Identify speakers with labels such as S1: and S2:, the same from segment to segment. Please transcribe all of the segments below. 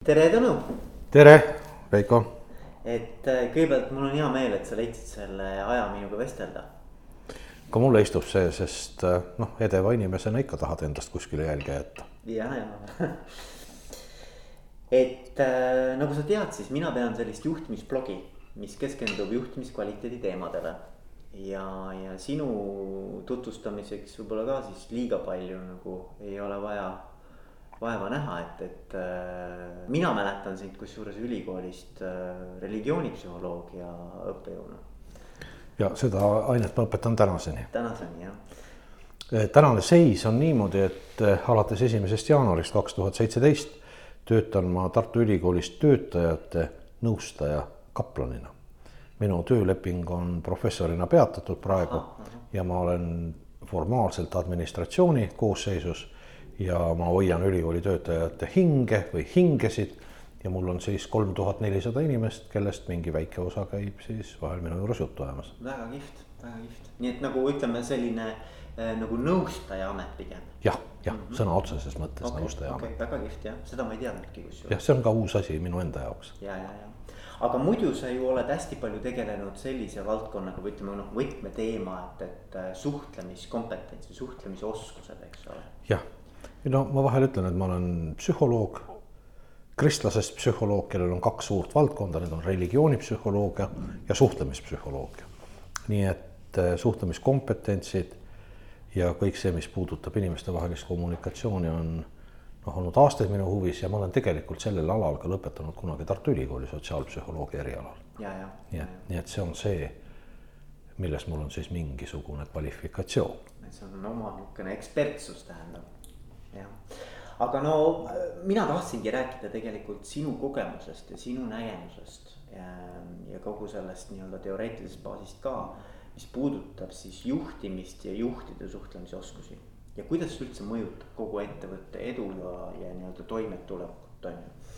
S1: tere, Tõnu.
S2: tere, Veiko.
S1: et äh, kõigepealt mul on hea meel, et sa leidsid selle aja minuga vestelda.
S2: ka mulle istub see, sest äh, noh, edeva inimesena ikka tahad endast kuskile jälge jätta.
S1: ja, ja et äh, nagu sa tead, siis mina pean sellist juhtimisblogi, mis keskendub juhtimiskvaliteedi teemadele. ja, ja sinu tutvustamiseks võib-olla ka siis liiga palju nagu ei ole vaja vaeva näha, et, et äh, mina mäletan sind kusjuures ülikoolist äh, religioonipsühholoogia õppejõuna.
S2: ja seda ainet ma õpetan tänaseni.
S1: tänaseni jah.
S2: tänane seis on niimoodi, et äh, alates esimesest jaanuarist kaks tuhat seitseteist töötan ma Tartu Ülikoolis töötajate nõustaja kaplanina. minu tööleping on professorina peatatud praegu aha, aha. ja ma olen formaalselt administratsiooni koosseisus ja ma hoian ülikooli töötajate hinge või hingesid ja mul on siis kolm tuhat nelisada inimest, kellest mingi väike osa käib siis vahel minu juures juttu ajamas.
S1: väga kihvt, väga kihvt, nii et nagu ütleme, selline äh, nagu nõustaja amet pigem.
S2: jah, jah mm -hmm. sõna otseses mõttes okay, nõustaja
S1: okay, amet. väga kihvt jah, seda ma ei teadnudki kusjuures.
S2: jah, see on ka uus asi minu enda jaoks.
S1: ja, ja, ja aga muidu sa ju oled hästi palju tegelenud sellise valdkonnaga või ütleme noh, võtmeteema, et, et äh, suhtlemiskompetents või suhtlemisoskused, eks ole.
S2: jah no ma vahel ütlen, et ma olen psühholoog, kristlasest psühholoog, kellel on kaks suurt valdkonda, need on religioonipsühholoogia ja suhtlemispsühholoogia. nii et äh, suhtlemiskompetentsid ja kõik see, mis puudutab inimestevahelist kommunikatsiooni, on noh, olnud aastaid minu huvis ja ma olen tegelikult sellel alal ka lõpetanud kunagi Tartu Ülikooli sotsiaalpsühholoogia erialal. nii et, nii et see on see, milles mul on siis mingisugune kvalifikatsioon.
S1: et see on oma niisugune ekspertsus tähendab jah, aga no mina tahtsingi rääkida tegelikult sinu kogemusest ja sinu nägemusest ja, ja kogu sellest nii-öelda teoreetilisest baasist ka. mis puudutab siis juhtimist ja juhtide suhtlemisoskusi ja kuidas see üldse mõjutab kogu ettevõtte edu ja, ja nii-öelda toimetulekut, on ju.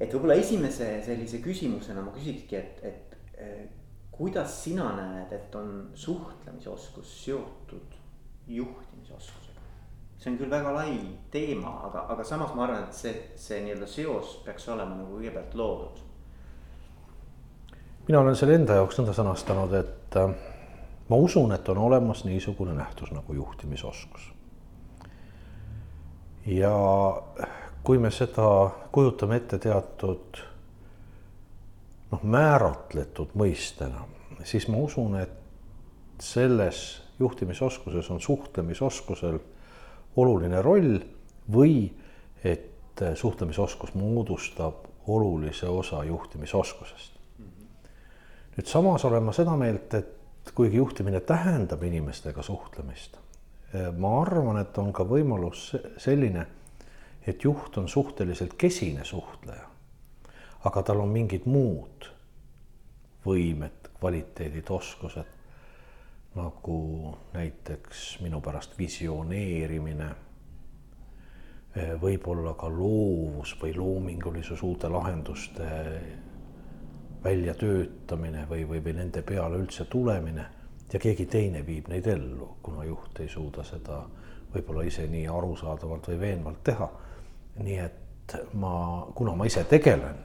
S1: et võib-olla esimese sellise küsimusena ma küsikski, et, et kuidas sina näed, et on suhtlemisoskus seotud juhtimisoskusega? See on küll väga lai teema, aga, aga samas ma arvan, et see, see nii-öelda seos peaks olema nagu kõigepealt loodud.
S2: mina olen selle enda jaoks nõnda sõnastanud, et äh, ma usun, et on olemas niisugune nähtus nagu juhtimisoskus. ja kui me seda kujutame ette teatud noh, määratletud mõistena, siis ma usun, et selles juhtimisoskuses on suhtlemisoskusel oluline roll või et suhtlemisoskus moodustab olulise osa juhtimisoskusest. nüüd samas olen ma seda meelt, et kuigi juhtimine tähendab inimestega suhtlemist, ma arvan, et on ka võimalus selline, et juht on suhteliselt kesine suhtleja. aga tal on mingid muud võimed, kvaliteedid, oskused nagu näiteks minu pärast visioneerimine, võib-olla ka loovus või loomingulisus, uute lahenduste väljatöötamine või, või, või nende peale üldse tulemine ja keegi teine viib neid ellu, kuna juht ei suuda seda võib-olla ise nii arusaadavalt või veenvalt teha. nii et ma, kuna ma ise tegelen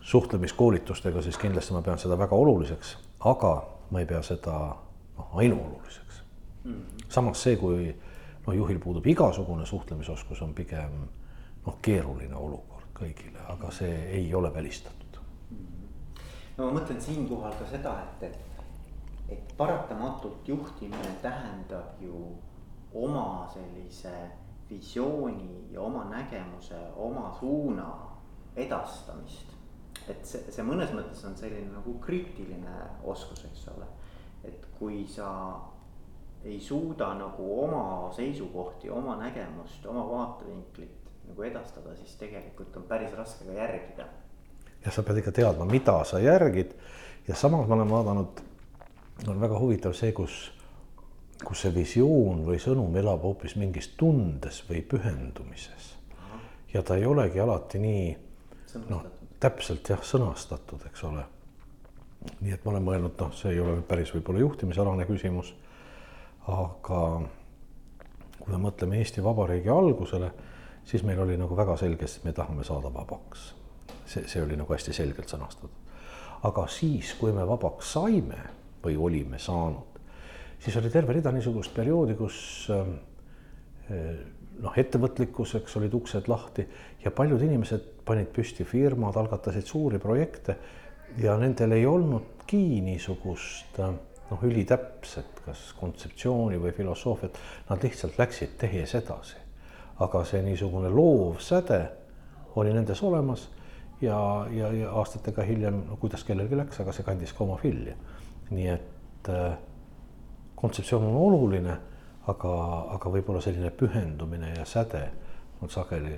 S2: suhtlemiskoolitustega, siis kindlasti ma pean seda väga oluliseks, aga ma ei pea seda noh, ainuoluliseks mm. -hmm. samas see, kui noh, juhil puudub igasugune suhtlemisoskus, on pigem noh, keeruline olukord kõigile, aga see ei ole välistatud mm.
S1: -hmm. no ma mõtlen siinkohal ka seda, et, et, et paratamatult juhtimine tähendab ju oma sellise visiooni ja oma nägemuse, oma suuna edastamist et see, see mõnes mõttes on selline nagu kriitiline oskus, eks ole. et kui sa ei suuda nagu oma seisukohti, oma nägemust, oma vaatevinklit nagu edastada, siis tegelikult on päris raske ka järgida.
S2: jah, sa pead ikka teadma, mida sa järgid ja samas ma olen vaadanud, on väga huvitav see, kus, kus see visioon või sõnum elab hoopis mingis tundes või pühendumises. ja ta ei olegi alati nii noh täpselt jah, sõnastatud, eks ole. nii et ma olen mõelnud, noh, see ei ole nüüd päris võib-olla juhtimisalane küsimus. aga kui me mõtleme Eesti Vabariigi algusele, siis meil oli nagu väga selge, et me tahame saada vabaks. see, see oli nagu hästi selgelt sõnastatud. aga siis, kui me vabaks saime või olime saanud, siis oli terve rida niisugust perioodi, kus äh, noh, ettevõtlikkuseks olid uksed lahti ja paljud inimesed panid püsti firmad, algatasid suuri projekte ja nendel ei olnudki niisugust noh, ülitäpset, kas kontseptsiooni või filosoofiat, nad lihtsalt läksid tehes edasi. aga see niisugune loov säde oli nendes olemas ja, ja, ja aastatega hiljem, no kuidas kellelgi läks, aga see kandis ka oma vilja. nii et äh, kontseptsioon on oluline aga, aga võib-olla selline pühendumine ja säde on sageli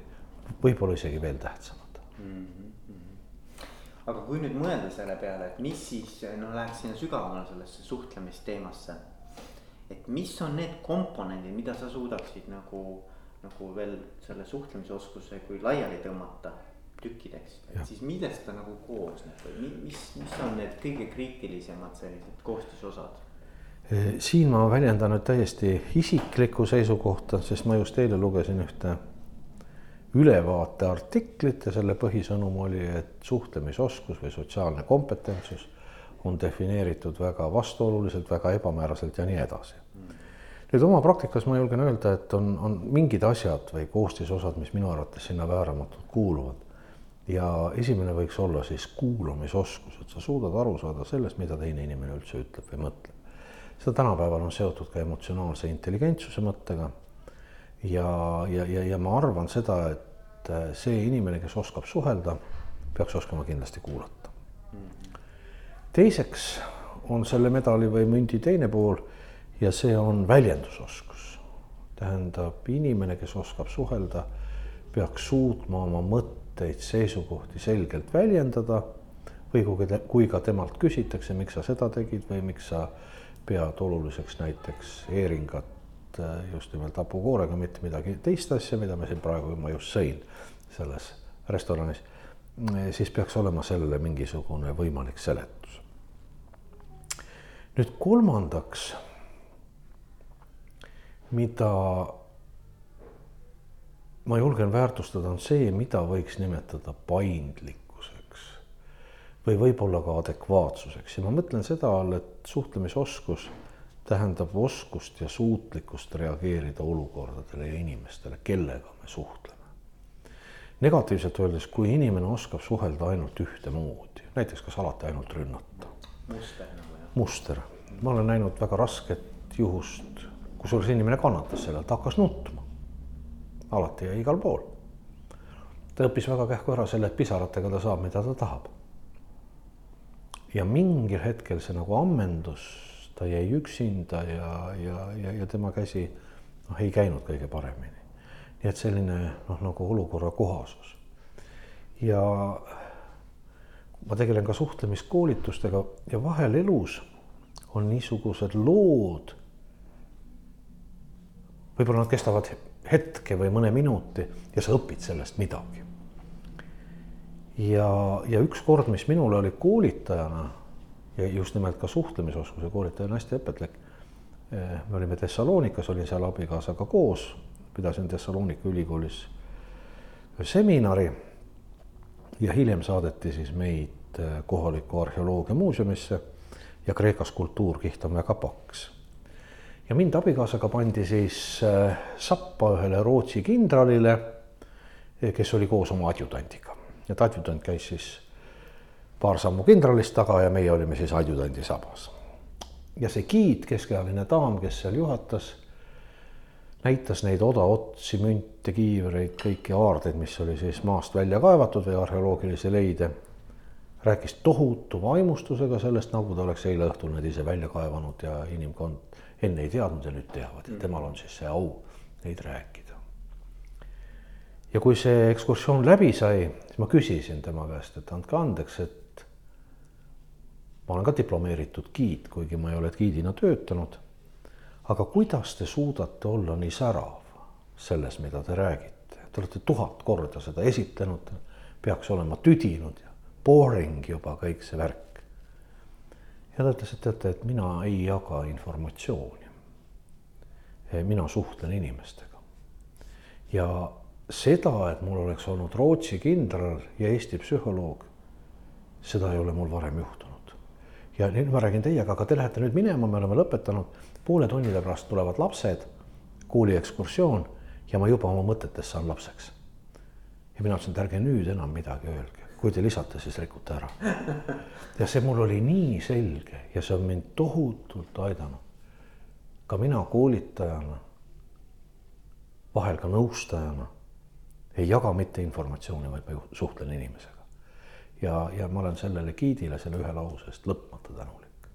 S2: võib-olla isegi veel tähtsamad mm.
S1: -hmm. aga kui nüüd mõelda selle peale, et mis siis noh, läheks sinna sügavamale sellesse suhtlemisteemasse. et mis on need komponendid, mida sa suudaksid nagu, nagu veel selle suhtlemisoskuse kui laiali tõmmata tükkideks, et siis millest ta nagu koosneb või mis, mis on need kõige kriitilisemad sellised koostisosad?
S2: Siin ma väljendan nüüd täiesti isiklikku seisukohta, sest ma just eile lugesin ühte ülevaateartiklit ja selle põhisõnum oli, et suhtlemisoskus või sotsiaalne kompetentsus on defineeritud väga vastuoluliselt, väga ebamääraselt ja nii edasi. nüüd oma praktikas ma julgen öelda, et on, on mingid asjad või koostisosad, mis minu arvates sinna vääramatult kuuluvad. ja esimene võiks olla siis kuulamisoskus, et sa suudad aru saada sellest, mida teine inimene üldse ütleb või mõtleb seda tänapäeval on seotud ka emotsionaalse intelligentsuse mõttega. ja, ja, ja, ja ma arvan seda, et äh, see inimene, kes oskab suhelda, peaks oskama kindlasti kuulata. teiseks on selle medali või mündi teine pool ja see on väljendusoskus. tähendab, inimene, kes oskab suhelda, peaks suutma oma mõtteid, seisukohti selgelt väljendada või kui, kui ka temalt küsitakse, miks sa seda tegid või miks sa pead oluliseks näiteks heeringat äh, just nimelt hapukoorega, mitte midagi teist asja, mida me siin praegu, ma just sõin selles restoranis, äh, siis peaks olema sellele mingisugune võimalik seletus. nüüd kolmandaks, mida ma julgen väärtustada, on see, mida võiks nimetada paindlik või võib-olla ka adekvaatsuseks ja ma mõtlen seda all, et suhtlemisoskus tähendab oskust ja suutlikkust reageerida olukordadele ja inimestele, kellega me suhtleme. negatiivselt öeldes, kui inimene oskab suhelda ainult ühtemoodi, näiteks kas alati ainult rünnata.
S1: muster nagu
S2: muster, ma olen näinud väga rasket juhust, kusjuures inimene kannatas selle, ta hakkas nutma. alati ja igal pool. ta õppis väga kähku ära selle, et pisaratega ta saab, mida ta tahab ja mingil hetkel see nagu ammendus, ta jäi üksinda ja, ja, ja, ja tema käsi noh, ei käinud kõige paremini. nii et selline noh, nagu olukorra kohasus. ja ma tegelen ka suhtlemiskoolitustega ja vahel elus on niisugused lood. võib-olla nad kestavad hetke või mõne minuti ja sa õpid sellest midagi ja, ja üks kord, mis minule oli koolitajana ja just nimelt ka suhtlemisoskuse koolitajana hästi õpetlik. Eh, me olime Thessalonikas, olin seal abikaasaga koos, pidasin Thessalonika ülikoolis seminari. ja hiljem saadeti siis meid eh, kohalikku arheoloogiamuuseumisse ja Kreekas kultuurkiht on väga paks. ja mind abikaasaga pandi siis eh, sappa ühele Rootsi kindralile, kes oli koos oma adjutandiga et adjutant käis siis paar sammu kindralist taga ja meie olime siis adjutandi sabas. ja see giid, keskealine daam, kes seal juhatas, näitas neid odaotsi, münte, kiivreid, kõiki aardeid, mis oli siis maast välja kaevatud või arheoloogilisi leide. rääkis tohutu vaimustusega sellest, nagu ta oleks eile õhtul need ise välja kaevanud ja inimkond enne ei teadnud ja nüüd teavad ja temal on siis see au neid rääkida ja kui see ekskursioon läbi sai, siis ma küsisin tema käest, et andke andeks, et ma olen ka diplomeeritud giid, kuigi ma ei ole giidina töötanud. aga kuidas te suudate olla nii särav selles, mida te räägite, te olete tuhat korda seda esitlenud, peaks olema tüdinud ja boring juba kõik see värk. ja ta ütles, et teate, et mina ei jaga informatsiooni. mina suhtlen inimestega ja seda, et mul oleks olnud Rootsi kindral ja Eesti psühholoog, seda ei ole mul varem juhtunud. ja nüüd ma räägin teiega, aga te lähete nüüd minema, me oleme lõpetanud, poole tunnide pärast tulevad lapsed, kooliekskursioon ja ma juba oma mõtetes saan lapseks. ja mina ütlesin, et ärge nüüd enam midagi öelge, kui te lisate, siis rikute ära. ja see mul oli nii selge ja see on mind tohutult aidanud. ka mina koolitajana, vahel ka nõustajana ei jaga mitte informatsiooni, vaid ma suhtlen inimesega. ja, ja ma olen sellele giidile selle ühe lause eest lõpmata tänulik,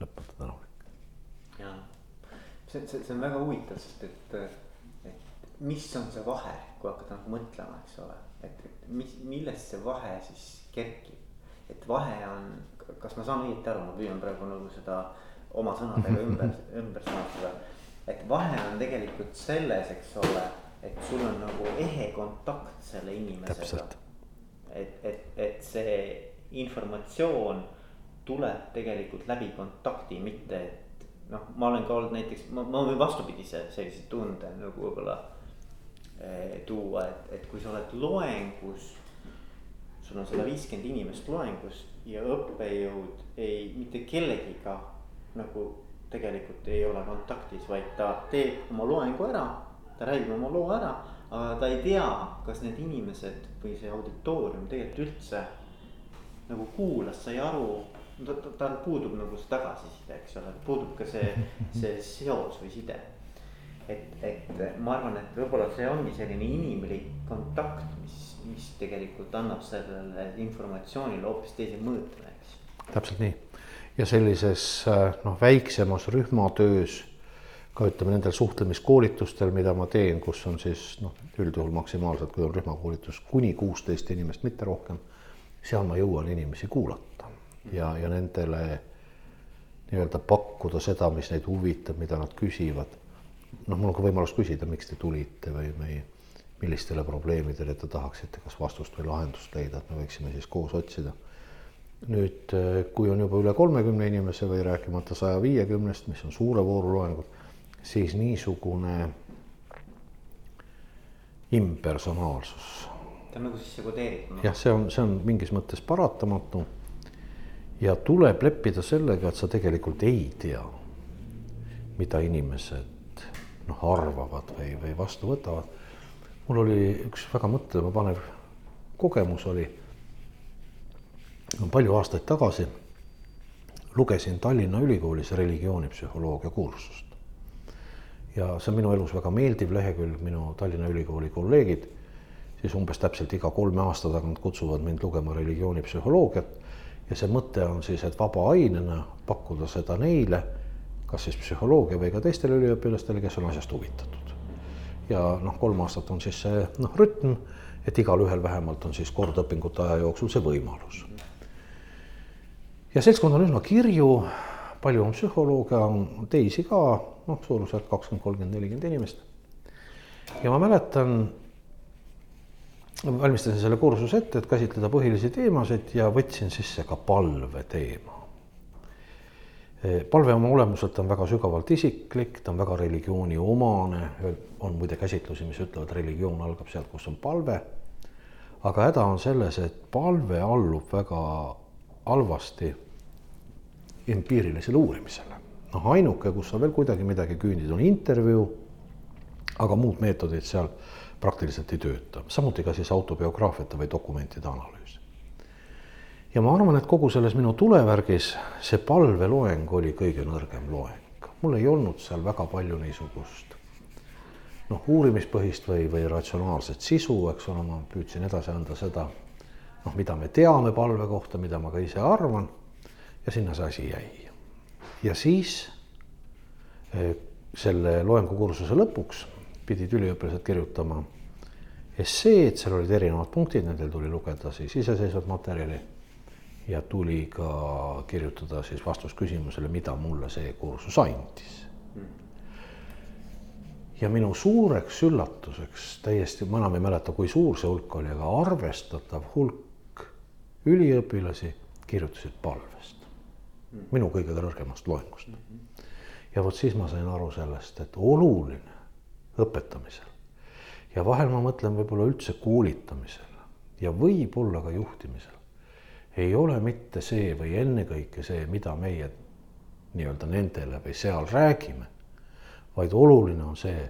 S2: lõpmata tänulik.
S1: ja see, see, see on väga huvitav, sest et, et mis on see vahe, kui hakata nagu mõtlema, eks ole, et, et mis, millest see vahe siis kerkib. et vahe on, kas ma saan õieti aru, ma püüan praegu nagu seda oma sõnadega ümber, ümber sõnastada. et vahe on tegelikult selles, eks ole et sul on nagu ehe kontakt selle inimesega. et, et, et see informatsioon tuleb tegelikult läbi kontakti, mitte et noh, ma olen ka olnud näiteks, ma, ma võin vastupidise sellise tunde nagu võib-olla eh, tuua, et, et kui sa oled loengus. sul on sada viiskümmend inimest loengus ja õppejõud ei, mitte kellegiga nagu tegelikult ei ole kontaktis, vaid ta teeb oma loengu ära ta räägib oma loo ära, aga ta ei tea, kas need inimesed või see auditoorium tegelikult üldse nagu kuulas, sai aru. tal ta, ta puudub nagu see tagasiside, eks ole, puudub ka see, see seos või side. et, et ma arvan, et võib-olla see ongi selline inimlik kontakt, mis, mis tegelikult annab sellele informatsioonile hoopis teise mõõtme, eks.
S2: täpselt nii ja sellises noh, väiksemas rühmatöös ka ütleme nendel suhtlemiskoolitustel, mida ma teen, kus on siis noh, üldjuhul maksimaalselt, kui on rühmakoolitus kuni kuusteist inimest, mitte rohkem. seal ma jõuan inimesi kuulata ja, ja nendele nii-öelda pakkuda seda, mis neid huvitab, mida nad küsivad. noh, mul on ka võimalus küsida, miks te tulite või, või millistele probleemidele te tahaksite kas vastust või lahendust leida, et me võiksime siis koos otsida. nüüd, kui on juba üle kolmekümne inimese või rääkimata saja viiekümnest, mis on suure vooru loengud siis niisugune impersonaalsus.
S1: ta on nagu sisse kodeeritud.
S2: jah, see on, see on mingis mõttes paratamatu. ja tuleb leppida sellega, et sa tegelikult ei tea, mida inimesed noh, arvavad või, või vastu võtavad. mul oli üks väga mõtlemapanev kogemus oli palju aastaid tagasi lugesin Tallinna Ülikoolis religioonipsühholoogia kursust ja see on minu elus väga meeldiv lehekülg, minu Tallinna Ülikooli kolleegid siis umbes täpselt iga kolme aasta tagant kutsuvad mind lugema religioonipsühholoogiat. ja see mõte on siis, et vaba ainena pakkuda seda neile, kas siis psühholoogia või ka teistele üliõpilastele, kes on asjast huvitatud. ja noh, kolm aastat on siis see noh, rütm, et igalühel vähemalt on siis kord õpingute aja jooksul see võimalus. ja seltskond on üsna kirju palju on psühholooge, on teisi ka, noh, suurusjärk kakskümmend, kolmkümmend, nelikümmend inimest. ja ma mäletan, valmistasin selle kursuse ette, et käsitleda põhilisi teemasid ja võtsin sisse ka palve teema. palve oma olemuselt on väga sügavalt isiklik, ta on väga religiooni omane, on muide käsitlusi, mis ütlevad, religioon algab sealt, kus on palve. aga häda on selles, et palve allub väga halvasti empiirilisele uurimisele. Noh, ainuke, kus sa veel kuidagi midagi küündid, on intervjuu, aga muud meetodid seal praktiliselt ei tööta, samuti ka siis autobiograafiate või dokumentide analüüs. ja ma arvan, et kogu selles minu tulevärgis see palveloeng oli kõige nõrgem loeng. mul ei olnud seal väga palju niisugust noh, uurimispõhist või, või ratsionaalset sisu, eks ole, ma püüdsin edasi anda seda, noh, mida me teame palve kohta, mida ma ka ise arvan ja sinna see asi jäi. Ja siis eh, selle loengukursuse lõpuks pidid üliõpilased kirjutama esseed, seal olid erinevad punktid, nendel tuli lugeda siis iseseisvat materjali ja tuli ka kirjutada siis vastus küsimusele, mida mulle see kursus andis. ja minu suureks üllatuseks täiesti, ma enam ei mäleta, kui suur see hulk oli, aga arvestatav hulk üliõpilasi kirjutasid palvest minu kõige kõrgemast loengust. ja vot siis ma sain aru sellest, et oluline õpetamisel. Ja vahel ma mõtlen võib-olla üldse koolitamisel ja võib-olla ka juhtimisel. Ei ole mitte see või ennekõike see, mida meie nii-öelda nendele või seal räägime, vaid oluline on see,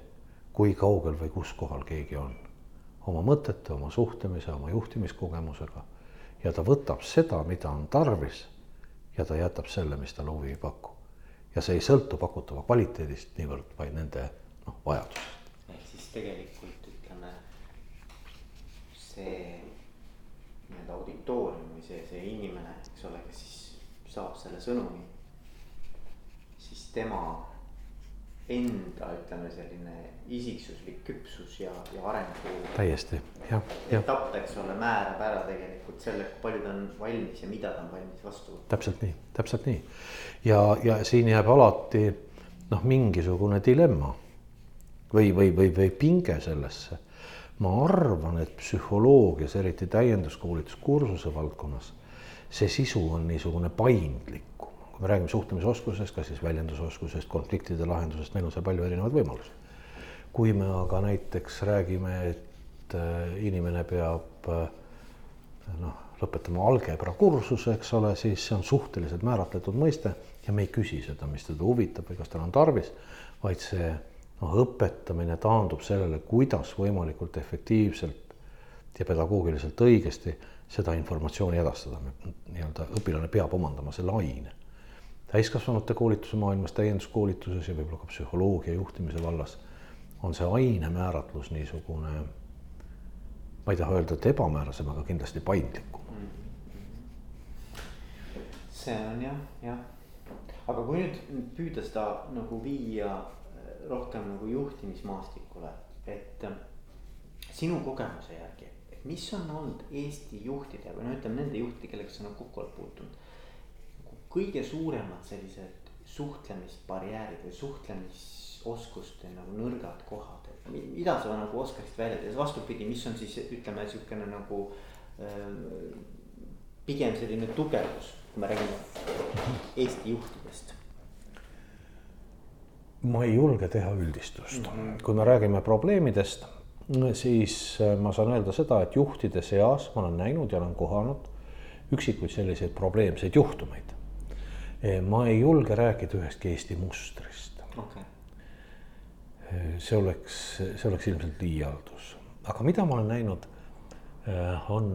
S2: kui kaugel või kus kohal keegi on. Oma mõtete, oma suhtlemise, oma juhtimiskogemusega. Ja ta võtab seda, mida on tarvis ja ta jätab selle, mis talle huvi ei paku. ja see ei sõltu pakutava kvaliteedist niivõrd, vaid nende noh, vajadusest.
S1: ehk siis tegelikult ütleme see nii-öelda auditoorium või see, see inimene, eks ole, kes siis saab selle sõnumi. siis tema enda, ütleme selline isiksuslik küpsus ja, ja arengu.
S2: täiesti, jah, jah.
S1: etapp, eks ole, määrab ära tegelikult selle, kui palju ta on valmis ja mida ta on valmis vastu võtma.
S2: täpselt nii, täpselt nii. ja, ja siin jääb alati noh, mingisugune dilemma või, või, või, või pinge sellesse. ma arvan, et psühholoogias, eriti täienduskoolituskursuse valdkonnas, see sisu on niisugune paindlikum kui me räägime suhtlemisoskusest, kas siis väljendusoskusest, konfliktide lahendusest, meil on seal palju erinevaid võimalusi. kui me aga näiteks räägime, et äh, inimene peab äh, noh, lõpetama algebra kursuse, eks ole, siis see on suhteliselt määratletud mõiste ja me ei küsi seda, mis teda huvitab või kas tal on tarvis, vaid see noh, õpetamine taandub sellele, kuidas võimalikult efektiivselt ja pedagoogiliselt õigesti seda informatsiooni edastada, nii-öelda õpilane peab omandama selle aine täiskasvanute koolituse maailmas, täienduskoolituses ja võib-olla ka psühholoogia juhtimise vallas on see aine määratlus niisugune, ma ei taha öelda, et ebamäärasem, aga kindlasti paindlikum.
S1: see on jah, jah. aga kui nüüd püüda seda nagu viia äh, rohkem nagu juhtimismaastikule, et äh, sinu kogemuse järgi, et mis on olnud Eesti juhtide või no ütleme nende juhtide, kellega sa nagu kokku oled puutunud kõige suuremad sellised suhtlemisbarjäärid või suhtlemisoskuste nagu nõrgad kohad, et mida sa nagu oskaksid välja tuua, vastupidi, mis on siis ütleme niisugune nagu äh, pigem selline tugevus, kui me räägime Eesti juhtidest
S2: ma ei julge teha üldistust. Mm, -hmm. kui me räägime probleemidest, siis äh, ma saan öelda seda, et juhtide seas ma olen näinud ja olen kohanud üksikuid selliseid probleemseid juhtumeid ma ei julge rääkida ühestki Eesti mustrist. Okay.. see oleks, see oleks ilmselt liialdus, aga mida ma olen näinud, eh, on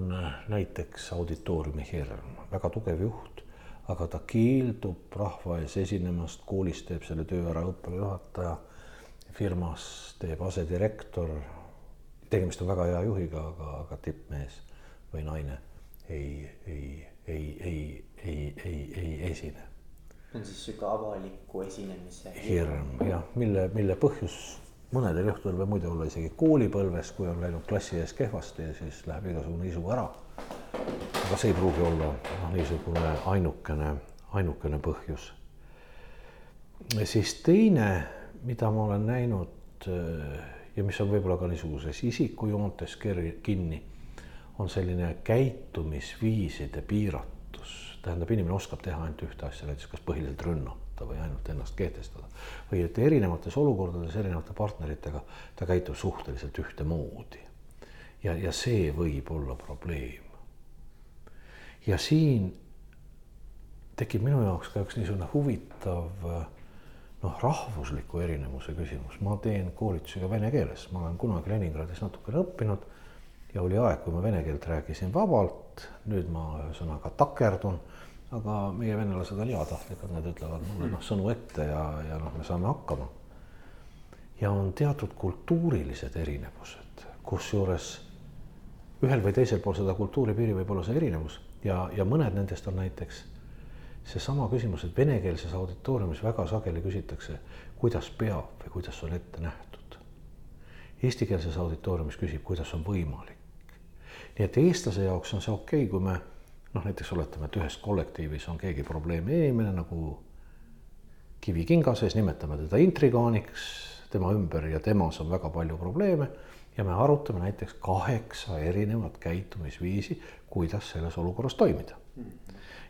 S2: näiteks auditooriumi hirm, väga tugev juht, aga ta keeldub rahva ees esinemast, koolis teeb selle töö ära õppejuhataja, firmas teeb asedirektor. tegemist on väga hea juhiga, aga, aga tippmees või naine ei, ei, ei, ei, ei, ei, ei esine
S1: on siis sihuke avaliku esinemise
S2: hirm jah, mille, mille põhjus mõnedel juhtudel võib muide olla isegi koolipõlves, kui on läinud klassi ees kehvasti ja siis läheb igasugune isu ära. aga see ei pruugi olla noh, niisugune ainukene, ainukene põhjus. siis teine, mida ma olen näinud äh, ja mis on võib-olla ka niisuguses isikujoontes kinni, on selline käitumisviiside piiratus tähendab, inimene oskab teha ainult ühte asja, näiteks kas põhiliselt rünnata või ainult ennast kehtestada. või et erinevates olukordades erinevate partneritega ta käitub suhteliselt ühtemoodi. ja, ja see võib olla probleem. ja siin tekib minu jaoks ka üks niisugune huvitav noh, rahvusliku erinevuse küsimus, ma teen koolitusi ka vene keeles, ma olen kunagi Leningradis natukene õppinud ja oli aeg, kui ma vene keelt rääkisin vabalt, nüüd ma ühesõnaga takerdun. aga meie venelased on heatahtlikud, nad ütlevad mulle noh, sõnu ette ja, ja noh, me saame hakkama. ja on teatud kultuurilised erinevused, kusjuures ühel või teisel pool seda kultuuripiiri võib olla see erinevus ja, ja mõned nendest on näiteks seesama küsimus, et venekeelses auditooriumis väga sageli küsitakse, kuidas peab või kuidas on ette nähtud. Eestikeelses auditooriumis küsib, kuidas on võimalik nii et eestlase jaoks on see okei okay,, kui me noh, näiteks oletame, et ühes kollektiivis on keegi probleemi inimene nagu kivi kinga sees, nimetame teda intrigaaniks, tema ümber ja temas on väga palju probleeme ja me arutame näiteks kaheksa erinevat käitumisviisi, kuidas selles olukorras toimida.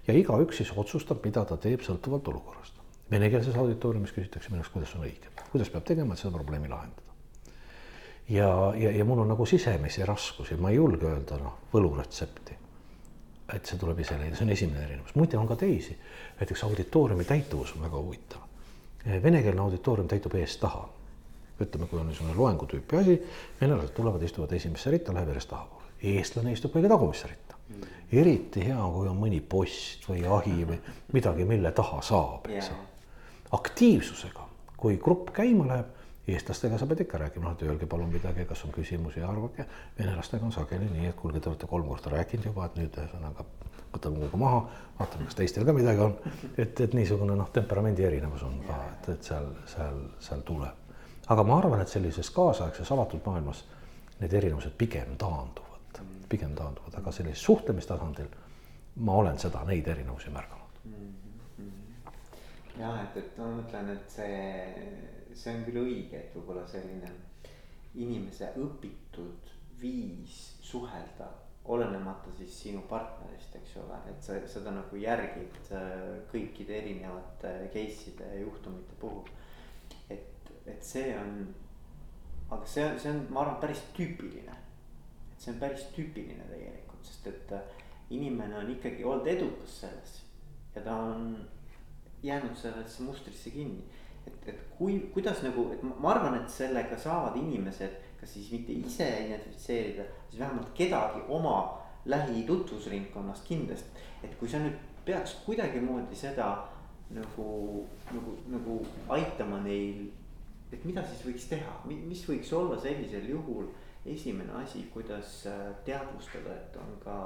S2: ja igaüks siis otsustab, mida ta teeb sõltuvalt olukorrast. Venekeelses auditooriumis küsitakse minu arust, kuidas on õige, kuidas peab tegema, et seda probleemi lahendada. Ja, ja, ja mul on nagu sisemisi raskusi, ma ei julge öelda noh, võluretsepti. et see tuleb ise leida, see on esimene erinevus, muide on ka teisi, näiteks auditooriumi täituvus on väga huvitav. Venekeelne auditoorium täitub eest-taha. ütleme, kui on niisugune loengu tüüpi asi, venelased tulevad, istuvad esimesse ritta, läheb järjest tahapoole, eestlane istub kõige tagumisse ritta mm.. eriti hea, kui on mõni post või ahi või midagi, mille taha saab, eks ole. aktiivsusega, kui grupp käima läheb eestlastega sa pead ikka rääkima, noh, et öelge palun midagi, kas on küsimusi, arvake. venelastega on sageli nii, et kuulge, te olete kolm korda rääkinud juba, et nüüd ühesõnaga võtame kuhugi maha, vaatame, kas teistel ka midagi on. et, et niisugune noh, temperamendi erinevus on ka, et, et seal, seal, seal tuleb. aga ma arvan, et sellises kaasaegses avatud maailmas need erinevused pigem taanduvad, pigem taanduvad, aga sellisel suhtlemistasandil ma olen seda, neid erinevusi märganud mm.
S1: -hmm. ja et, et ma mõtlen, et see see on küll õige, et võib-olla selline inimese õpitud viis suhelda, olenemata siis sinu partnerist, eks ole, et sa seda nagu järgid äh, kõikide erinevate case'ide ja juhtumite puhul. et, et see on, aga see on, see on, ma arvan, päris tüüpiline. et see on päris tüüpiline tegelikult, sest et äh, inimene on ikkagi olnud edukas selles ja ta on jäänud sellesse mustrisse kinni et, et kui, kuidas nagu, et ma arvan, et sellega saavad inimesed, kas siis mitte ise identifitseerida, siis vähemalt kedagi oma lähitutvusringkonnast kindlasti. et kui sa nüüd peaks kuidagimoodi seda nagu, nagu, nagu aitama neil, et mida siis võiks teha, mis võiks olla sellisel juhul esimene asi, kuidas äh, teadvustada, et on ka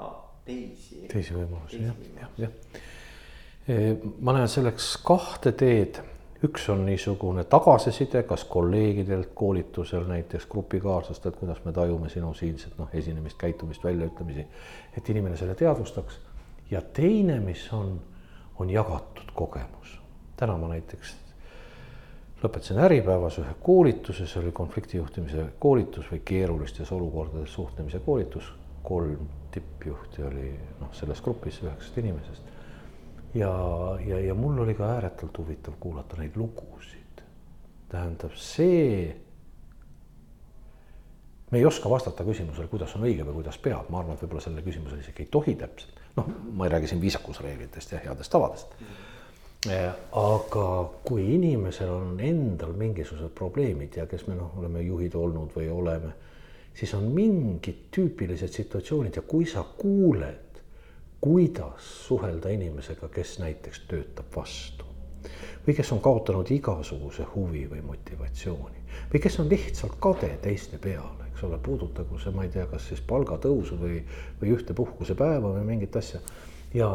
S1: teisi.
S2: teisi võimalusi jah, jah, jah. ma näen selleks kahte teed üks on niisugune tagasiside, kas kolleegidelt koolitusel näiteks grupikaaslastelt, kuidas me tajume sinu siinset noh, esinemist, käitumist, väljaütlemisi, et inimene selle teadvustaks. ja teine, mis on, on jagatud kogemus. täna ma näiteks lõpetasin Äripäevas ühe koolituse, see oli konfliktijuhtimise koolitus või keerulistes olukordades suhtlemise koolitus. kolm tippjuhti oli noh, selles grupis üheksast inimesest ja, ja, ja mul oli ka ääretult huvitav kuulata neid lugusid. tähendab see, me ei oska vastata küsimusele, kuidas on õige või kuidas peab, ma arvan, et võib-olla sellele küsimusele isegi ei tohi täpselt, noh, ma ei räägi siin viisakusreeglitest ja headest tavadest mm. aga kui inimesel on endal mingisugused probleemid ja kes me noh, oleme juhid olnud või oleme, siis on mingid tüüpilised situatsioonid ja kui sa kuuled kuidas suhelda inimesega, kes näiteks töötab vastu või kes on kaotanud igasuguse huvi või motivatsiooni või kes on lihtsalt kade teiste peale, eks ole, puudutagu see, ma ei tea, kas siis palgatõusu või, või ühte puhkusepäeva või mingit asja. ja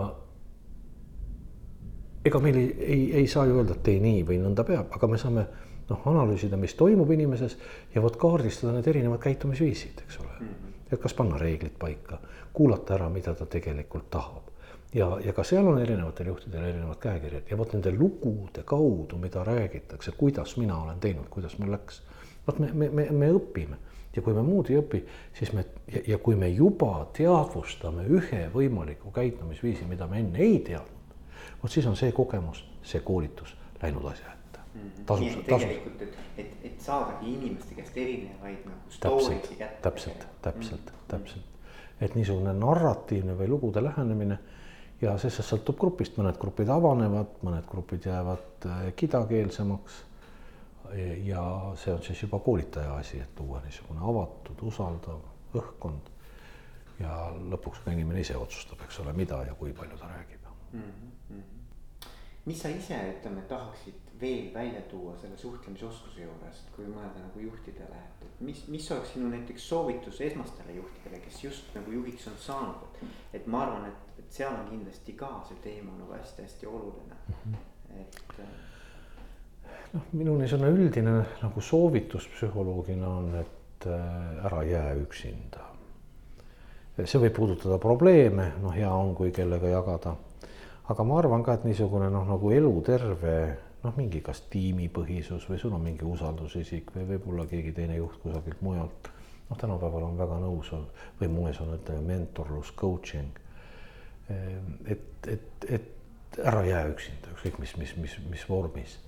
S2: ega meil ei, ei, ei saa ju öelda, et tee nii või nõnda peab, aga me saame noh, analüüsida, mis toimub inimeses ja vot kaardistada need erinevad käitumisviisid, eks ole. -hmm et kas panna reeglid paika, kuulata ära, mida ta tegelikult tahab. ja, ja ka seal on erinevatel juhtidel erinevad käekirjad ja vot nende lugude kaudu, mida räägitakse, kuidas mina olen teinud, kuidas mul läks. vot me, me, me, me õpime ja kui me muud ei õpi, siis me ja, ja kui me juba teadvustame ühe võimaliku käitumisviisi, mida me enne ei teadnud, vot siis on see kogemus, see koolitus läinud asja
S1: Mhm. tasus, et tegelikult, et, et, et saadagi inimeste käest erinevaid nagu story'si kätte.
S2: täpselt, täpselt mm, -hmm. täpselt, et niisugune narratiivne või lugude lähenemine ja see sõltub grupist, mõned grupid avanevad, mõned grupid jäävad äh, kidakeelsemaks. ja see on siis juba koolitaja asi, et tuua niisugune avatud, usaldav õhkkond. ja lõpuks ka inimene ise otsustab, eks ole, mida ja kui palju ta räägib mm. -hmm.
S1: mis sa ise, ütleme, tahaksid veel välja tuua selle suhtlemisoskuse juurest, kui mõelda nagu juhtidele, et, et mis, mis oleks sinu näiteks soovitus esmastele juhtidele, kes just nagu juhiks on saanud, et. et ma arvan, et, et seal on kindlasti ka see teema nagu hästi-hästi oluline -hmm. et.
S2: Äh, noh, minu niisugune üldine nagu soovitus psühholoogina on, et äh, ära jää üksinda. see võib puudutada probleeme, noh, hea on, kui kellega jagada. aga ma arvan ka, et niisugune noh, nagu eluterve noh, mingi kas tiimipõhisus või sul on mingi usaldusisik või võib-olla keegi teine juht kusagilt mujalt. noh, tänapäeval on väga nõus või moes on, ütleme, mentorlus, coaching. Ehm, et, et, et ära jää üksinda, ükskõik mis, mis, mis, mis vormis.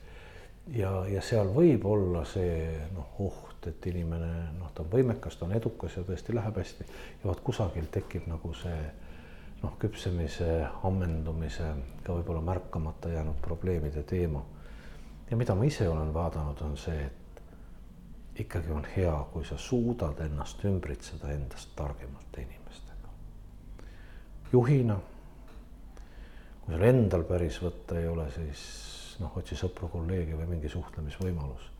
S2: ja, ja seal võib olla see noh, oht, et inimene noh, ta on võimekas, ta on edukas ja tõesti läheb hästi ja vot kusagil tekib nagu see noh, küpsemise, ammendumise, ka võib-olla märkamata jäänud probleemide teema. Ja mida ma ise olen vaadanud, on see, et ikkagi on hea, kui sa suudad ennast ümbritseda endast targemate inimestega. juhina, kui sul endal päris võtta ei ole, siis noh, otsi sõpru, kolleege või mingi suhtlemisvõimalus.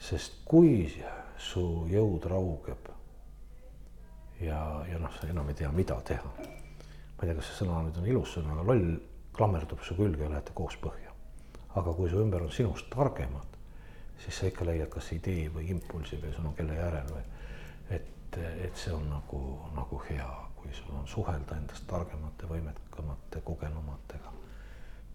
S2: sest kui su jõud raugeb ja, ja noh, sa enam ei tea, mida teha. ma ei tea, kas see sõna nüüd on ilus sõna, aga loll klammerdub su külge ja lähete koos põhja. Aga kui su ümber on sinust targemad, siis sa ikka leiad kas idee või impulsi või sul on kelle järel või et, et see on nagu, nagu hea, kui sul on suhelda endast targemate, võimekamate, kogenumatega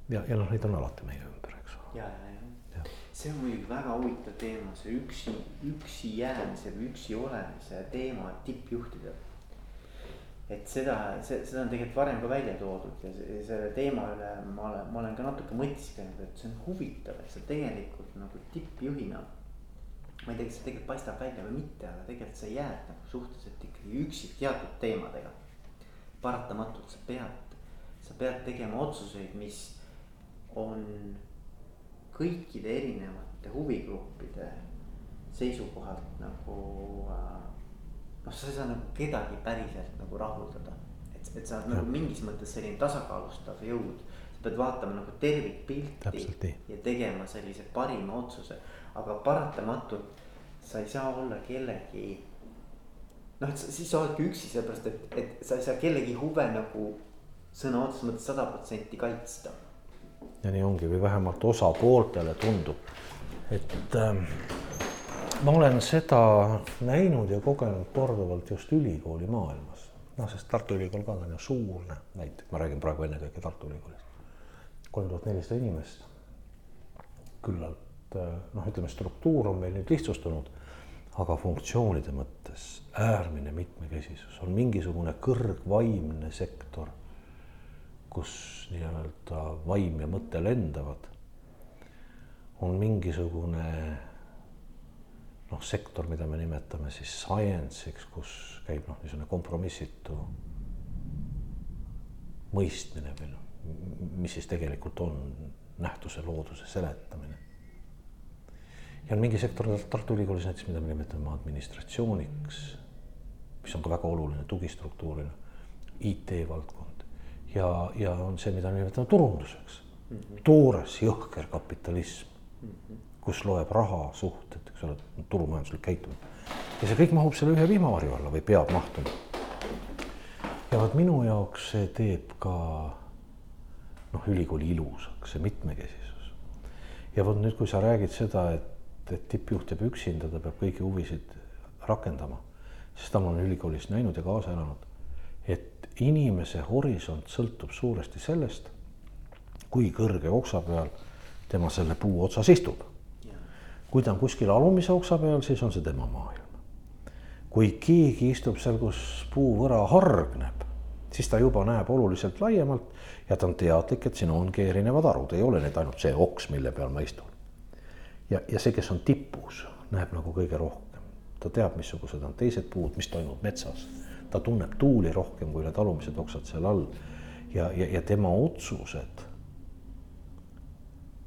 S2: ja, ja noh, neid on alati meie ümber, eks
S1: ole. ja, ja, ja, ja see on muidugi väga huvitav teema, see üksi, üksi jäämise või üksi olemise teema tippjuhtidel. Et seda, see, seda on tegelikult varem ka välja toodud ja selle teema üle ma olen, ma olen ka natuke mõtisklenud, et see on huvitav, et sa tegelikult nagu tippjuhina. ma ei tea, kas see tegelikult paistab välja või mitte, aga tegelikult sa jääd nagu suhteliselt ikkagi üksi teatud teemadega. paratamatult sa pead, sa pead tegema otsuseid, mis on kõikide erinevate huvigruppide seisukohalt nagu äh, noh, sa ei saa nagu kedagi päriselt nagu rahuldada. et, et sa oled nagu mingis mõttes selline tasakaalustav jõud, sa pead vaatama nagu tervikpilti ja tegema sellise parima otsuse, aga paratamatult sa ei saa olla kellegi. noh, et siis sa oledki üksi, sellepärast et, et sa ei saa kellegi huve nagu sõna otseses mõttes sada protsenti kaitsta.
S2: Ja nii ongi, või vähemalt osapooltele tundub, et äh, ma olen seda näinud ja kogenud korduvalt just ülikooli maailmas. noh, sest Tartu Ülikool ka on ju suur näiteks, ma räägin praegu ennekõike Tartu Ülikoolist. kolm tuhat nelisada inimest. küllalt äh, noh, ütleme struktuur on meil nüüd lihtsustunud, aga funktsioonide mõttes äärmine mitmekesisus on mingisugune kõrgvaimne sektor kus nii-öelda vaim ja mõte lendavad, on mingisugune noh, sektor, mida me nimetame siis science'iks, kus käib noh, niisugune kompromissitu mõistmine või noh, mis siis tegelikult on nähtuse looduse seletamine. ja on mingi sektor Tartu Ülikoolis näiteks, mida me nimetame administratsiooniks, mis on ka väga oluline tugistruktuurina, IT-valdkond ja, ja on see, mida me nimetame turunduseks mm. -hmm. toores jõhker kapitalism mm, -hmm. Kus loeb raha, suhted, eks ole, turumajanduslik käitumine. ja see kõik mahub selle ühe vihmavarju alla või peab mahtuma. ja vot minu jaoks see teeb ka noh, ülikooli ilusaks, see mitmekesisus. ja vot nüüd, kui sa räägid seda, et, et tippjuht jääb üksinda, ta peab kõiki huvisid rakendama, siis seda ma olen ülikoolis näinud ja kaasa elanud, et inimese horisont sõltub suuresti sellest, kui kõrge oksa peal tema selle puu otsas istub. Kui ta on kuskil alumise oksa peal, siis on see tema maailm. kui keegi istub seal, kus puuvõra hargneb, siis ta juba näeb oluliselt laiemalt ja ta on teadlik, et siin ongi erinevad harud, ei ole need ainult see oks, mille peal ma istun. ja, ja see, kes on tipus, näeb nagu kõige rohkem, ta teab, missugused on teised puud, mis toimub metsas ta tunneb tuuli rohkem kui need alumised oksad seal all. ja, ja, ja tema otsused.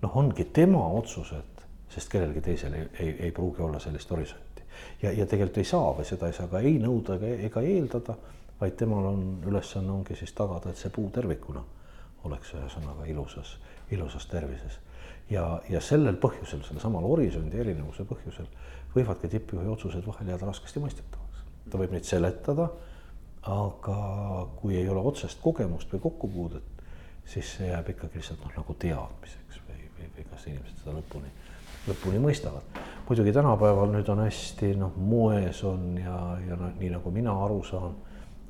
S2: noh, ongi tema otsused, sest kellelgi teisel ei, ei, ei pruugi olla sellist horisonti. ja, ja tegelikult ei saa või seda ei saa ka ei nõuda ega, ega eeldada, vaid temal on ülesanne ongi siis tagada, et see puu tervikuna oleks ühesõnaga ilusas, ilusas tervises. ja, ja sellel põhjusel, sellesamal horisondi erinevuse põhjusel võivadki tippjuhi otsused vahel jääda raskesti mõistetavaks. ta võib neid seletada aga kui ei ole otsest kogemust või kokkupuudet, siis see jääb ikkagi lihtsalt noh, nagu teadmiseks või, või, või kas inimesed seda lõpuni, lõpuni mõistavad. muidugi tänapäeval nüüd on hästi noh, moes on ja, ja noh, nii nagu mina aru saan,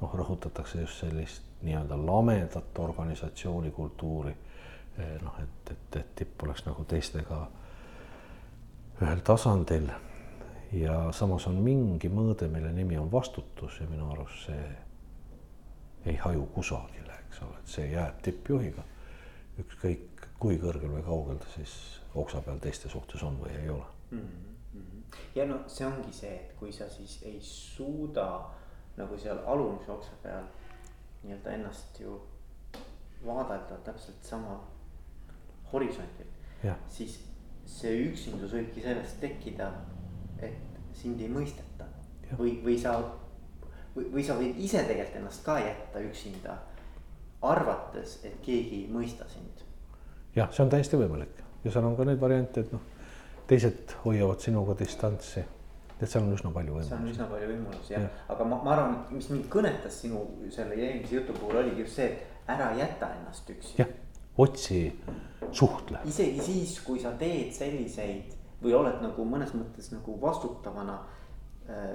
S2: noh, rõhutatakse just sellist nii-öelda lamedat organisatsioonikultuuri. Eh, noh, et, et, et tipp oleks nagu teistega ühel tasandil ja samas on mingi mõõde, mille nimi on vastutus ja minu arust see ei haju kusagile, eks ole, et see jääb tippjuhiga. ükskõik kui kõrgel või kaugel ta siis oksa peal teiste suhtes on või ei ole mm. -hmm
S1: ja no see ongi see, et kui sa siis ei suuda nagu seal alumise oksa peal nii-öelda ennast ju vaadata täpselt sama horisondil. siis see üksindus võibki sellest tekkida, et sind ei mõisteta ja. või, või sa või, või sa võid ise tegelikult ennast ka jätta üksinda, arvates, et keegi ei mõista sind.
S2: jah, see on täiesti võimalik ja seal on ka neid variante, et noh, teised hoiavad sinuga distantsi. et seal on üsna palju võimalusi.
S1: seal on üsna palju võimalusi jah ja., aga ma, ma arvan, mis mind kõnetas sinu selle eelmise jutu puhul oligi just see, et ära jäta ennast üksi.
S2: jah, otsi, suhtle.
S1: isegi siis, kui sa teed selliseid või oled nagu mõnes mõttes nagu vastutavana äh,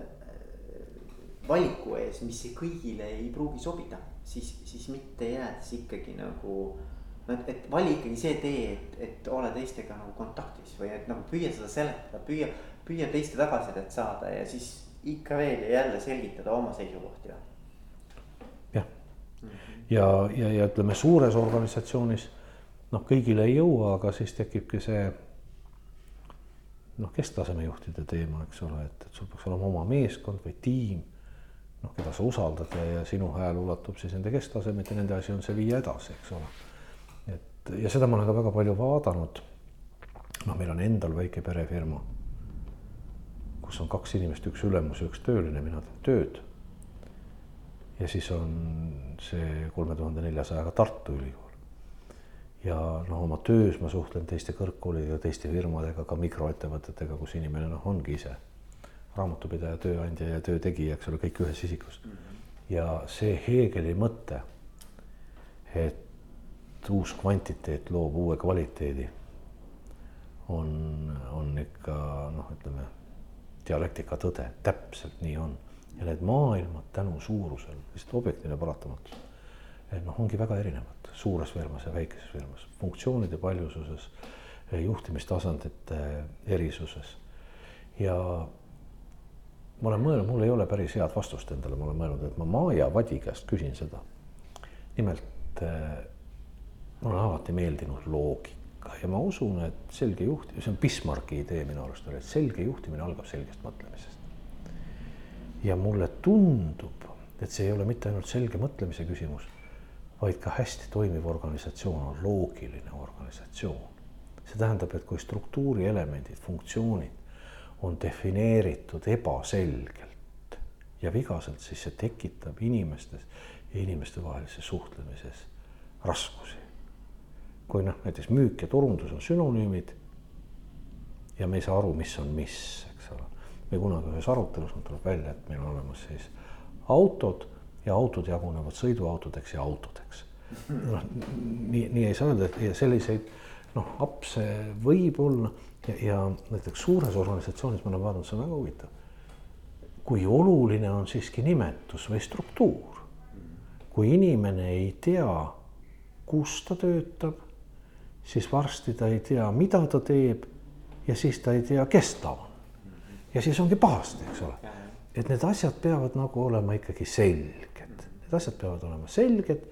S1: valiku ees, mis kõigile ei pruugi sobida, siis, siis mitte jäädes ikkagi nagu. No et, et vali ikkagi see tee, et, et ole teistega nagu kontaktis või et nagu püüa seda seletada, püüa, püüa teiste tagasisidet saada ja siis ikka veel ja jälle selgitada oma seisukohti.
S2: jah, ja, ja, ja ütleme suures organisatsioonis noh, kõigile ei jõua, aga siis tekibki see noh, kesktaseme juhtide teema, eks ole, et, et sul peaks olema oma meeskond või tiim noh, keda sa usaldad ja, ja sinu hääl ulatub siis nende kesktasemet ja nende asi on see viia edasi, eks ole. Et ja seda ma olen ka väga palju vaadanud. noh, meil on endal väike perefirma, kus on kaks inimest, üks ülemus ja üks tööline, mina teen tööd. ja siis on see kolme tuhande neljasajaga Tartu Ülikool. ja noh, oma töös ma suhtlen teiste kõrgkoolidega, teiste firmadega, ka mikroettevõtetega, kus inimene noh, ongi ise raamatupidaja, tööandja ja töötegija, eks ole, kõik ühes isikus ja see Heegeli mõte, et uus kvantiteet loob uue kvaliteedi, on, on ikka noh, ütleme dialektika tõde, täpselt nii on. ja need maailmad tänu suurusel, lihtsalt objektiivne paratamatus, noh, ongi väga erinevad suures firmas ja väikeses firmas, funktsioonide paljususes, juhtimistasandite erisuses ja ma olen mõelnud, mul ei ole päris head vastust endale, ma olen mõelnud, et ma Maia Vadi käest küsin seda. nimelt mulle on alati meeldinud loogika ja ma usun, et selge juht, see on Bismarcki idee minu arust oli, et selge juhtimine algab selgest mõtlemisest. ja mulle tundub, et see ei ole mitte ainult selge mõtlemise küsimus, vaid ka hästi toimiv organisatsioon on loogiline organisatsioon. see tähendab, et kui struktuuri elemendid, funktsioonid on defineeritud ebaselgelt ja vigaselt, siis see tekitab inimestes ja inimestevahelises suhtlemises raskusi. Kui noh, näiteks müük ja turundus on sünonüümid ja me ei saa aru, mis on mis, eks ole. või kunagi ühes arutelus tuleb välja, et meil on olemas siis autod ja autod jagunevad sõiduautodeks ja autodeks. noh, nii, nii ei saa öelda, et selliseid noh, apse võib olla ja, ja näiteks suures organisatsioonis ma olen vaadanud, see on väga huvitav. kui oluline on siiski nimetus või struktuur. kui inimene ei tea, kus ta töötab, siis varsti ta ei tea, mida ta teeb ja siis ta ei tea, kes ta on. ja siis ongi pahasti, eks ole. et need asjad peavad nagu olema ikkagi selged, need asjad peavad olema selged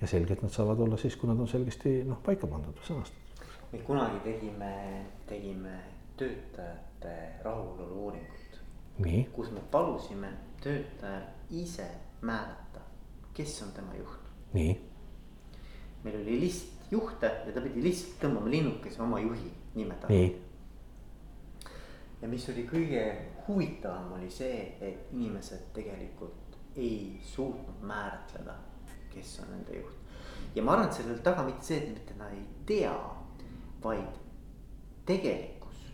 S2: ja selged nad saavad olla siis, kui nad on selgesti noh, paika pandud sõnastatud
S1: me kunagi tegime, tegime töötajate rahulolu uuringut. kus me palusime töötajal ise määrata, kes on tema juht.
S2: nii.
S1: meil oli list juhte ja ta pidi lihtsalt tõmbama linnukese oma juhi nime taha. ja mis oli kõige huvitavam, oli see, et inimesed tegelikult ei suutnud määratleda, kes on nende juht. ja ma arvan, et selle taga mitte see, et mitte nad ei tea vaid tegelikkus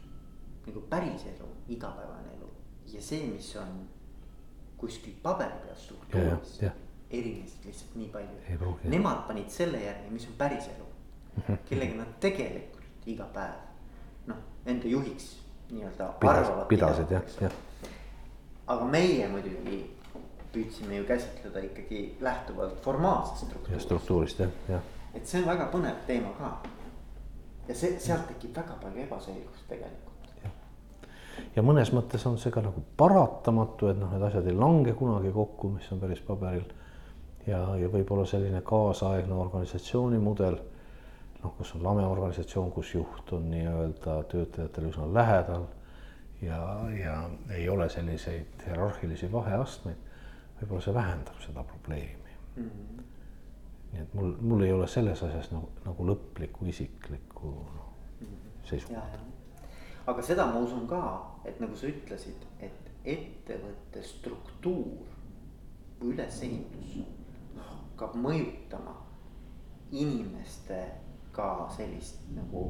S1: nagu päris elu, igapäevane elu ja see, mis on kuskil paberi peal struktuuris erinesid lihtsalt nii palju. Nemad panid selle järgi, mis on päris elu kellega nad tegelikult iga päev noh, enda juhiks nii-öelda arvavad.
S2: pidasid jah, jah.
S1: aga meie muidugi püüdsime ju käsitleda ikkagi lähtuvalt formaalsest struktuurist.
S2: struktuurist jah, jah.
S1: et see on väga põnev teema ka ja see, sealt tekib väga palju ebaselgust tegelikult.
S2: ja mõnes mõttes on see ka nagu paratamatu, et noh, need asjad ei lange kunagi kokku, mis on päris paberil. Ja, ja võib-olla selline kaasaegne organisatsioonimudel, noh, kus on lame organisatsioon, kus juht on nii-öelda töötajatele üsna lähedal ja, ja ei ole selliseid hierarhilisi vaheastmeid, võib-olla see vähendab seda probleemi mm. -hmm. nii et mul, mul ei ole selles asjas nagu, nagu lõplikku isiklikku noh, seisukohta.
S1: aga seda ma usun ka, et nagu sa ütlesid, et ettevõtte struktuur või ülesehitus hakkab mõjutama inimeste ka sellist nagu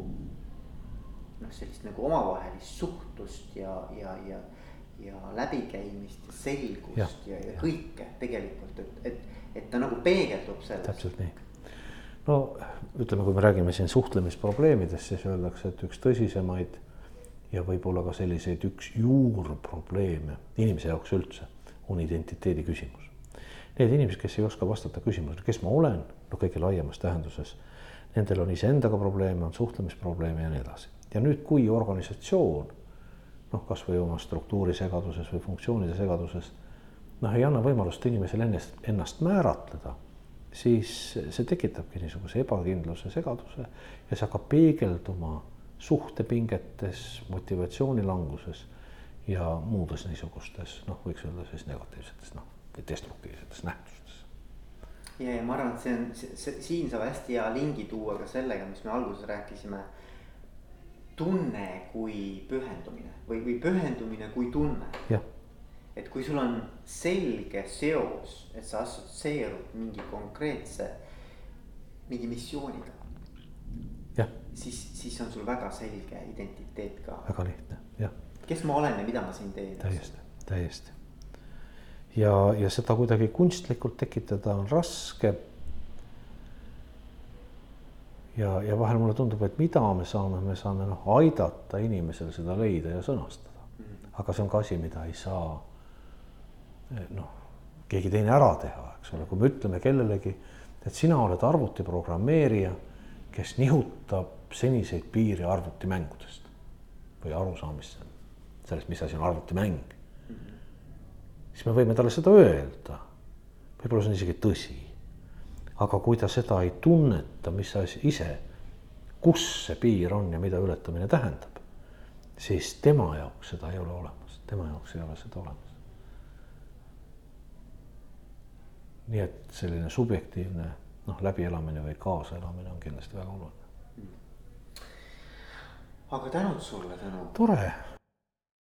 S1: noh, sellist nagu omavahelist suhtlust ja, ja, ja, ja läbikäimist ja selgust ja, ja, ja, ja kõike tegelikult, et, et, et ta nagu peegeldub selles.
S2: täpselt nii. no ütleme, kui me räägime siin suhtlemisprobleemidest, siis öeldakse, et üks tõsisemaid ja võib-olla ka selliseid üks juurprobleeme inimese jaoks üldse on identiteedi küsimus. Need inimesed, kes ei oska vastata küsimusele, kes ma olen, no kõige laiemas tähenduses, nendel on iseendaga probleeme, on suhtlemisprobleeme ja nii edasi. Ja nüüd, kui organisatsioon noh, kasvõi oma struktuuri segaduses või funktsioonide segaduses noh, ei anna võimalust inimesel ennast, ennast määratleda, siis see tekitabki niisuguse ebakindluse, segaduse ja see hakkab peegelduma suhtepingetes, motivatsiooni languses ja muudes niisugustes noh, võiks öelda siis negatiivsetes noh, või destruktiivsetes nähtustes.
S1: ja, ja ma arvan, et see on, see siin saab hästi hea lingi tuua ka sellega, mis me alguses rääkisime tunne kui pühendumine või, või pühendumine kui tunne. et kui sul on selge seos, et sa assotsieerud mingi konkreetse, mingi missiooniga. siis, siis on sul väga selge identiteet ka.
S2: väga lihtne, jah.
S1: kes ma olen ja mida ma siin teen.
S2: täiesti, täiesti. Ja, ja seda kuidagi kunstlikult tekitada on raske ja, ja vahel mulle tundub, et mida me saame, me saame noh, aidata inimesel seda leida ja sõnastada. aga see on ka asi, mida ei saa noh, keegi teine ära teha, eks ole, kui me ütleme kellelegi, et sina oled arvutiprogrammeerija, kes nihutab seniseid piire arvutimängudest või arusaamist sellest, mis asi on arvutimäng. Siis me võime talle seda öelda. võib-olla see on isegi tõsi aga kui ta seda ei tunneta, mis asi ise, kus see piir on ja mida ületamine tähendab, siis tema jaoks seda ei ole olemas, tema jaoks ei ole seda olemas. nii et selline subjektiivne noh, läbielamine või kaasaelamine on kindlasti väga oluline.
S1: aga tänud sulle, Tõnu.
S2: tore